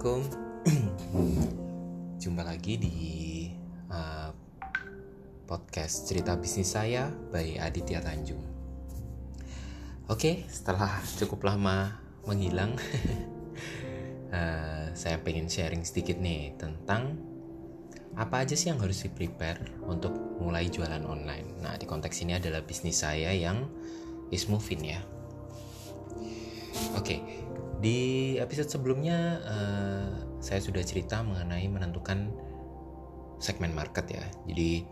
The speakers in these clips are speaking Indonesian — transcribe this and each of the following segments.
Assalamualaikum. Jumpa lagi di uh, podcast cerita bisnis saya by Aditya Tanjung. Oke, setelah cukup lama menghilang uh, Saya pengen sharing sedikit nih tentang apa aja sih yang harus di prepare untuk mulai jualan online. Nah di konteks ini adalah bisnis saya yang is moving ya. Oke, di episode sebelumnya uh, saya sudah cerita mengenai menentukan segmen market ya. Jadi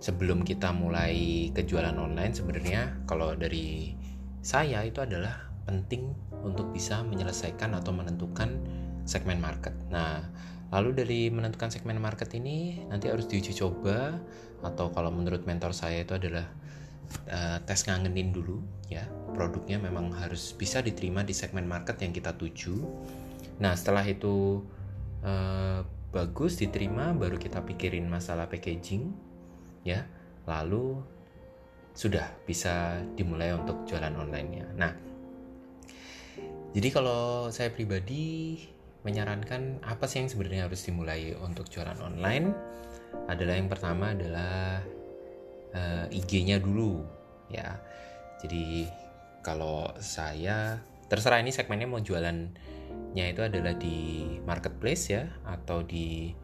sebelum kita mulai kejualan online sebenarnya kalau dari saya itu adalah penting untuk bisa menyelesaikan atau menentukan segmen market. Nah, lalu dari menentukan segmen market ini nanti harus diuji coba atau kalau menurut mentor saya itu adalah uh, tes ngangenin dulu ya. Produknya memang harus bisa diterima di segmen market yang kita tuju. Nah setelah itu uh, bagus diterima baru kita pikirin masalah packaging ya. Lalu sudah bisa dimulai untuk jualan online-nya. Nah, jadi kalau saya pribadi menyarankan apa sih yang sebenarnya harus dimulai untuk jualan online? Adalah yang pertama adalah uh, eh, IG-nya dulu ya. Jadi kalau saya terserah ini segmennya mau jualannya itu adalah di marketplace ya atau di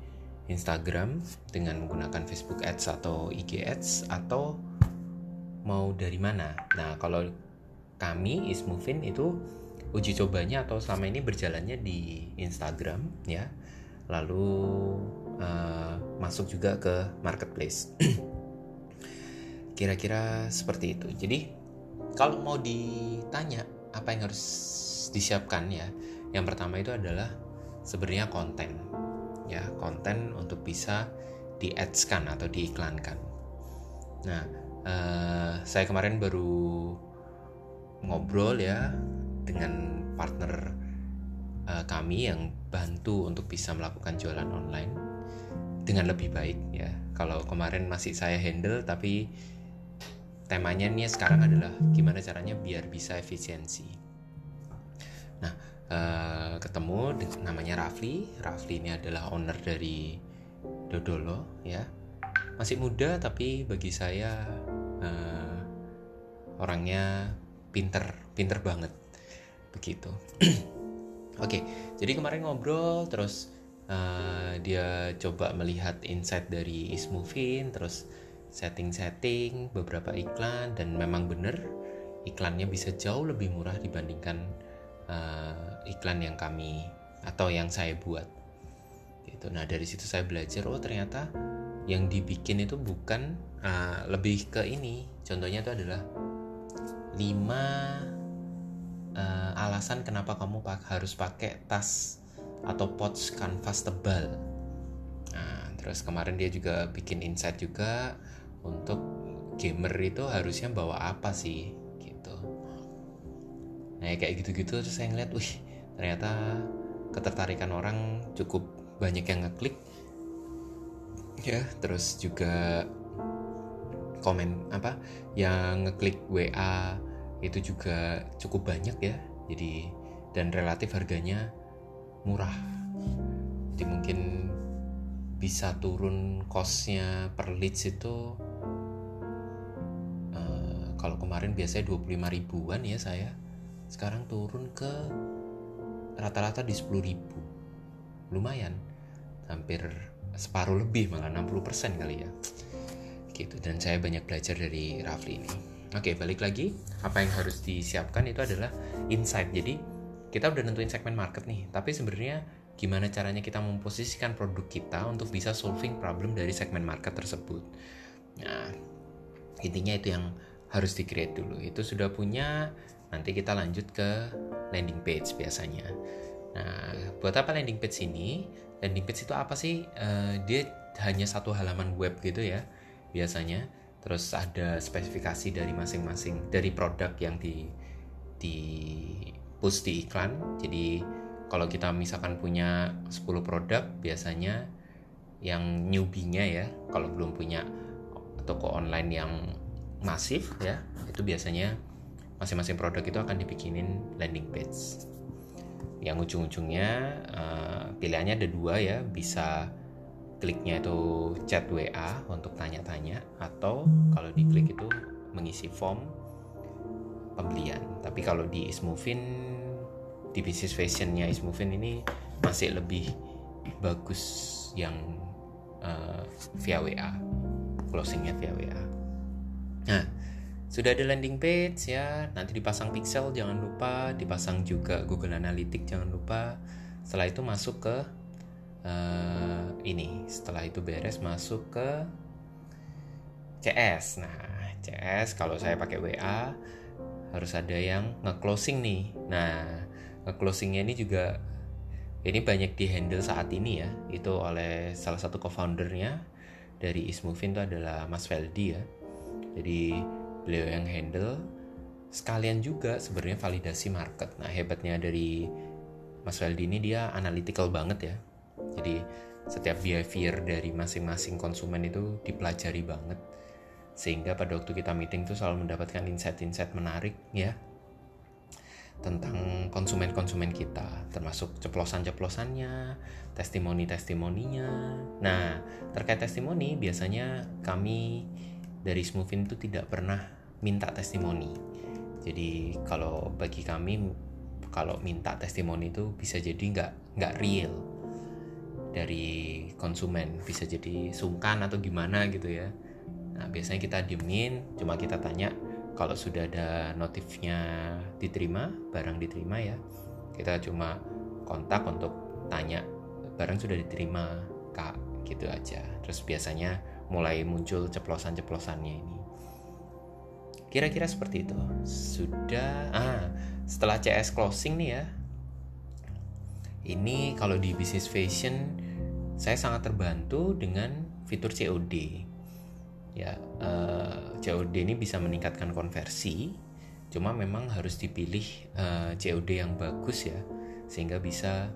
Instagram dengan menggunakan Facebook Ads atau IG Ads atau mau dari mana. Nah, kalau kami is moving itu uji cobanya atau selama ini berjalannya di Instagram ya. Lalu uh, masuk juga ke marketplace. Kira-kira seperti itu. Jadi kalau mau ditanya apa yang harus disiapkan ya, yang pertama itu adalah sebenarnya konten. Ya, konten untuk bisa di ads-kan atau diiklankan. Nah, uh, saya kemarin baru ngobrol ya dengan partner uh, kami yang bantu untuk bisa melakukan jualan online dengan lebih baik ya. Kalau kemarin masih saya handle tapi temanya nih sekarang adalah gimana caranya biar bisa efisiensi. Nah, uh, ketemu namanya Rafli. Rafli ini adalah owner dari Dodolo, ya. Masih muda tapi bagi saya uh, orangnya pinter, pinter banget, begitu. Oke, okay, jadi kemarin ngobrol terus uh, dia coba melihat insight dari Ismovin, terus setting-setting beberapa iklan dan memang benar iklannya bisa jauh lebih murah dibandingkan uh, iklan yang kami atau yang saya buat. Gitu. Nah dari situ saya belajar oh ternyata yang dibikin itu bukan uh, lebih ke ini. Contohnya itu adalah 5 uh, eh, alasan kenapa kamu harus pakai tas atau pouch kanvas tebal. Nah terus kemarin dia juga bikin insight juga untuk gamer itu harusnya bawa apa sih? Gitu. Nah ya kayak gitu-gitu terus saya ngeliat wih ternyata ketertarikan orang cukup banyak yang ngeklik. Ya terus juga komen apa yang ngeklik WA itu juga cukup banyak ya. Jadi dan relatif harganya murah. Jadi mungkin bisa turun costnya per leads itu kalau kemarin biasanya 25 ribuan ya saya. Sekarang turun ke rata-rata di 10 ribu. Lumayan. Hampir separuh lebih malah 60% kali ya. Gitu. Dan saya banyak belajar dari Rafli ini. Oke balik lagi. Apa yang harus disiapkan itu adalah insight. Jadi kita udah nentuin segmen market nih. Tapi sebenarnya gimana caranya kita memposisikan produk kita untuk bisa solving problem dari segmen market tersebut? Nah intinya itu yang harus di create dulu. Itu sudah punya nanti kita lanjut ke landing page biasanya. Nah buat apa landing page ini? Landing page itu apa sih? Uh, dia hanya satu halaman web gitu ya biasanya. Terus ada spesifikasi dari masing-masing dari produk yang di di push di iklan. Jadi kalau kita misalkan punya 10 produk biasanya yang newbie-nya ya kalau belum punya toko online yang masif ya. Itu biasanya masing-masing produk itu akan dibikinin landing page. Yang ujung-ujungnya uh, pilihannya ada dua ya. Bisa kliknya itu chat WA untuk tanya-tanya atau kalau diklik itu mengisi form pembelian. Tapi kalau di Ismovin di bisnis fashionnya Ismovin ini masih lebih bagus yang uh, via WA closingnya via WA nah sudah ada landing page ya. Nanti dipasang pixel jangan lupa. Dipasang juga Google Analytics jangan lupa. Setelah itu masuk ke uh, ini. Setelah itu beres masuk ke CS nah CS kalau saya pakai WA harus ada yang nge-closing nih. Nah nge-closingnya ini juga ini banyak di handle saat ini ya. Itu oleh salah satu co-foundernya dari Ismovin itu adalah Mas Feldi ya jadi beliau yang handle. Sekalian juga sebenarnya validasi market. Nah hebatnya dari Mas Waldi ini dia analytical banget ya. Jadi setiap behavior dari masing-masing konsumen itu dipelajari banget. Sehingga pada waktu kita meeting tuh selalu mendapatkan insight-insight menarik ya tentang konsumen-konsumen kita. Termasuk ceplosan-ceplosannya testimoni-testimoninya. Nah terkait testimoni biasanya kami dari Smoothin itu tidak pernah minta testimoni. Jadi kalau bagi kami kalau minta testimoni itu bisa jadi nggak nggak real dari konsumen bisa jadi sungkan atau gimana gitu ya. Nah biasanya kita diemin, cuma kita tanya kalau sudah ada notifnya diterima, barang diterima ya, kita cuma kontak untuk tanya barang sudah diterima kak gitu aja. Terus biasanya mulai muncul ceplosan-ceplosannya ini. Kira-kira seperti itu. Sudah ah, setelah CS closing nih ya. Ini kalau di bisnis fashion saya sangat terbantu dengan fitur COD. Ya, uh, eh, COD ini bisa meningkatkan konversi. Cuma memang harus dipilih uh, eh, COD yang bagus ya, sehingga bisa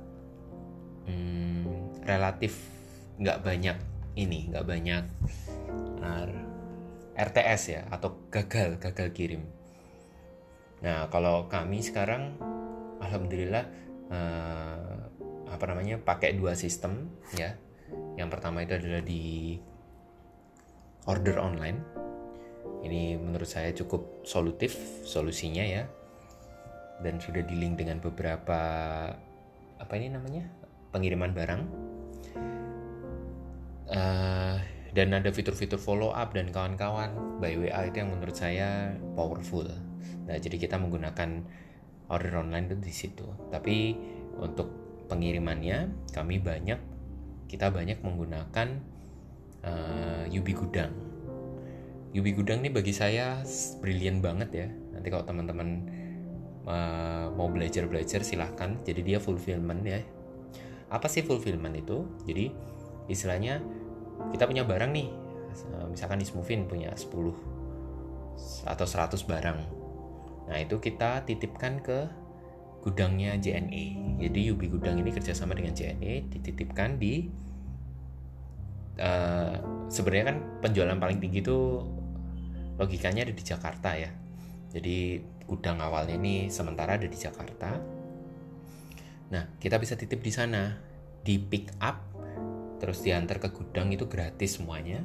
hmm, relatif nggak banyak ini nggak banyak RTS ya atau gagal gagal kirim. Nah kalau kami sekarang alhamdulillah uh, apa namanya pakai dua sistem ya. Yang pertama itu adalah di order online. Ini menurut saya cukup solutif solusinya ya. Dan sudah di link dengan beberapa apa ini namanya pengiriman barang uh, dan ada fitur-fitur follow up dan kawan-kawan by WA itu yang menurut saya powerful. Nah, jadi kita menggunakan order online di situ. Tapi untuk pengirimannya kami banyak kita banyak menggunakan uh, Yubi Gudang. Yubi Gudang ini bagi saya brilian banget ya. Nanti kalau teman-teman uh, mau belajar-belajar silahkan. Jadi dia fulfillment ya. Apa sih fulfillment itu? Jadi istilahnya kita punya barang nih. Misalkan di punya 10 atau 100 barang. Nah itu kita titipkan ke gudangnya JNE jadi Yubi Gudang ini kerjasama dengan JNE dititipkan di uh, sebenarnya kan penjualan paling tinggi itu logikanya ada di Jakarta ya. Jadi gudang awalnya ini sementara ada di Jakarta. Nah kita bisa titip di sana di pick up terus diantar ke gudang itu gratis semuanya.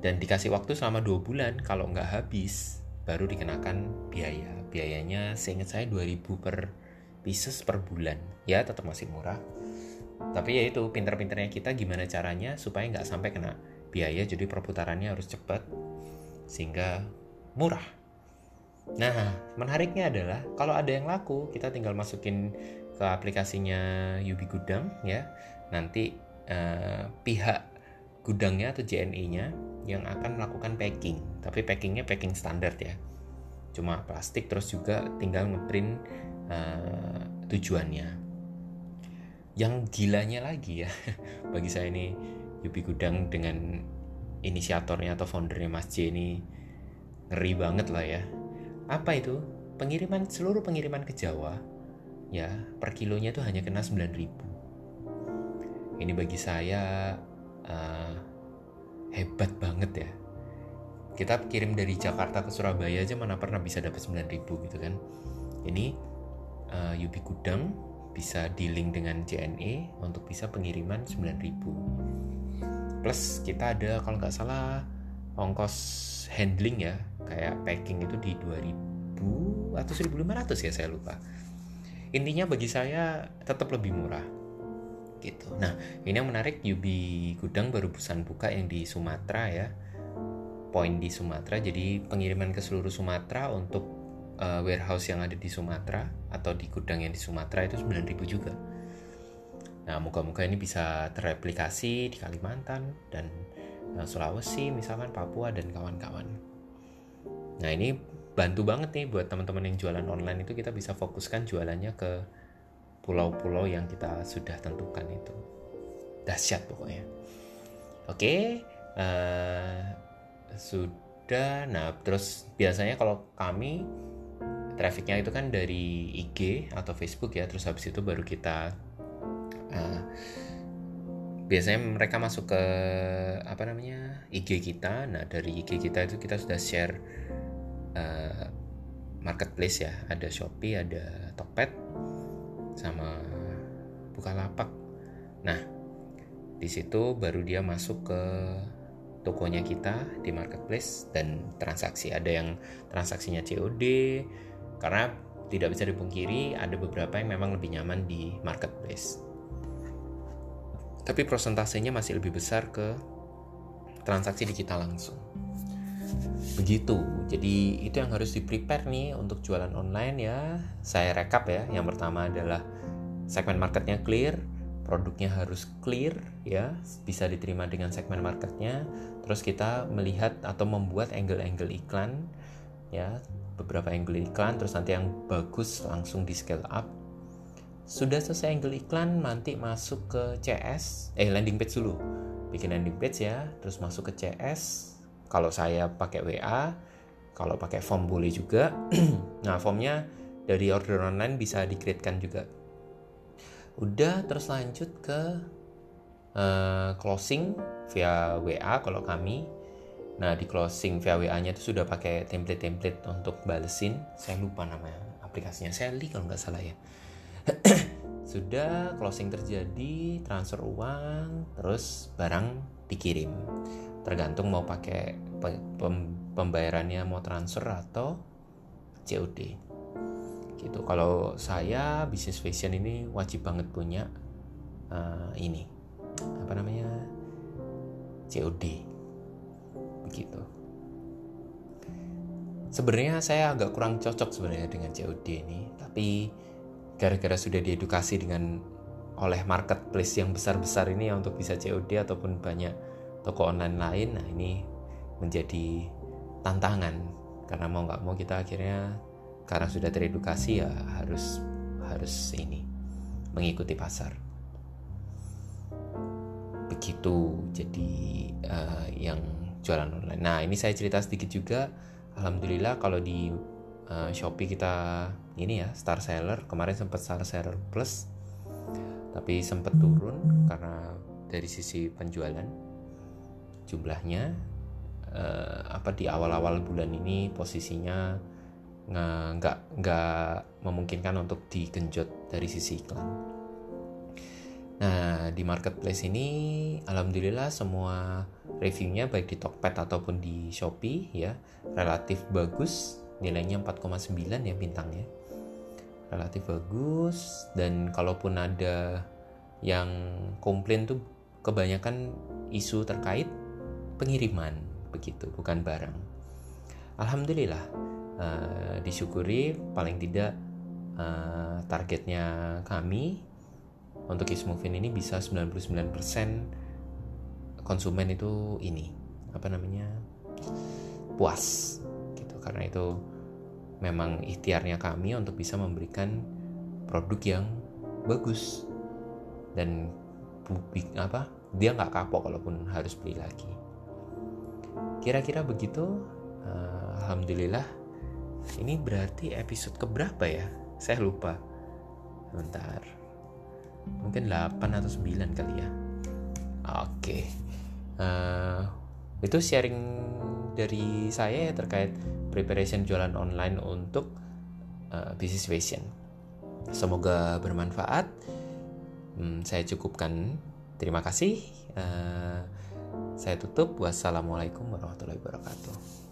Dan dikasih waktu selama dua bulan. Kalau nggak habis baru dikenakan biaya. Biayanya seingat saya 2000 per pieces per bulan. Ya tetap masih murah. Tapi ya itu pinter-pinternya kita gimana caranya supaya nggak sampai kena biaya. Jadi perputarannya harus cepat sehingga murah. Nah menariknya adalah kalau ada yang laku kita tinggal masukin ke aplikasinya Yubi Gudang ya nanti uh, pihak gudangnya atau JNE-nya yang akan melakukan packing. Tapi packingnya packing standar ya. Cuma plastik terus juga tinggal ngeprint uh, tujuannya. Yang gilanya lagi ya bagi saya ini Yubi Gudang dengan inisiatornya atau foundernya Mas J ini ngeri banget lah ya. Apa itu? Pengiriman seluruh pengiriman ke Jawa ya per kilonya itu hanya kena 9000 ini bagi saya uh, hebat banget ya. Kita kirim dari Jakarta ke Surabaya aja mana pernah bisa dapat 9000 gitu kan. Ini uh, Yubi Gudang bisa di link dengan JNE untuk bisa pengiriman 9000 plus kita ada kalau nggak salah ongkos handling ya. Kayak packing itu di 2000 atau 1500 ya saya lupa. Intinya bagi saya tetap lebih murah gitu. Nah ini yang menarik Yubi Gudang baru pesan buka yang di Sumatera ya. Poin di Sumatera jadi pengiriman ke seluruh Sumatera untuk uh, warehouse yang ada di Sumatera atau di gudang yang di Sumatera itu 9000 juga. Nah moga-moga ini bisa terreplikasi di Kalimantan dan uh, Sulawesi misalkan Papua dan kawan-kawan. Nah ini bantu banget nih buat teman-teman yang jualan online itu kita bisa fokuskan jualannya ke pulau-pulau yang kita sudah tentukan itu. Dahsyat pokoknya. Oke uh, sudah. Nah terus biasanya kalau kami trafficnya itu kan dari IG atau Facebook ya. Terus habis itu baru kita uh, biasanya mereka masuk ke apa namanya IG kita. Nah dari IG kita itu kita sudah share uh, marketplace ya. Ada Shopee ada Tokped sama Bukalapak nah di situ baru dia masuk ke tokonya kita di marketplace dan transaksi ada yang transaksinya COD karena tidak bisa dipungkiri ada beberapa yang memang lebih nyaman di marketplace. Tapi prosentasenya masih lebih besar ke transaksi di kita langsung. Begitu. Jadi itu yang harus di-prepare nih untuk jualan online ya. Saya rekap ya. Yang pertama adalah segmen marketnya clear, produknya harus clear ya, bisa diterima dengan segmen marketnya. Terus kita melihat atau membuat angle-angle iklan ya beberapa angle iklan terus nanti yang bagus langsung di scale up sudah selesai angle iklan nanti masuk ke CS eh landing page dulu bikin landing page ya terus masuk ke CS kalau saya pakai WA kalau pakai form boleh juga nah formnya dari order online bisa di juga udah terus lanjut ke uh, closing via WA kalau kami Nah di closing via WA-nya itu sudah pakai template-template untuk balesin. Saya lupa nama aplikasinya. Sally kalau nggak salah ya. sudah closing terjadi, transfer uang, terus barang dikirim. Tergantung mau pakai pembayarannya mau transfer atau COD. Gitu. Kalau saya bisnis fashion ini wajib banget punya uh, ini apa namanya COD gitu sebenarnya saya agak kurang cocok sebenarnya dengan COD ini tapi gara-gara sudah diedukasi dengan oleh marketplace yang besar-besar ini ya untuk bisa COD ataupun banyak toko online lain nah ini menjadi tantangan karena mau nggak mau kita akhirnya karena sudah teredukasi ya harus harus ini mengikuti pasar begitu jadi uh, yang jualan online. Nah ini saya cerita sedikit juga. Alhamdulillah kalau di uh, Shopee kita ini ya star seller kemarin sempat star seller plus, tapi sempat turun karena dari sisi penjualan jumlahnya uh, apa di awal-awal bulan ini posisinya nggak nggak memungkinkan untuk digenjot dari sisi iklan. Nah, di marketplace ini alhamdulillah semua reviewnya baik di Tokped ataupun di Shopee ya relatif bagus, nilainya 4,9 ya bintangnya. Relatif bagus dan kalaupun ada yang komplain tuh kebanyakan isu terkait pengiriman begitu, bukan barang. Alhamdulillah uh, disyukuri paling tidak uh, targetnya kami untuk Ismovin ini bisa 99% konsumen itu ini apa namanya puas gitu. Karena itu memang ikhtiarnya kami untuk bisa memberikan produk yang bagus. Dan apa dia nggak kapok kalaupun harus beli lagi kira-kira begitu. Uh, alhamdulillah. Ini berarti episode keberapa ya? Saya lupa. Bentar. Mungkin 8 atau 9 kali ya. Oke. Okay. uh, eh, itu sharing dari saya ya terkait preparation jualan online untuk uh, business fashion. Semoga bermanfaat. Hmm, saya cukupkan. Terima kasih. Uh, saya tutup. Wassalamualaikum warahmatullahi wabarakatuh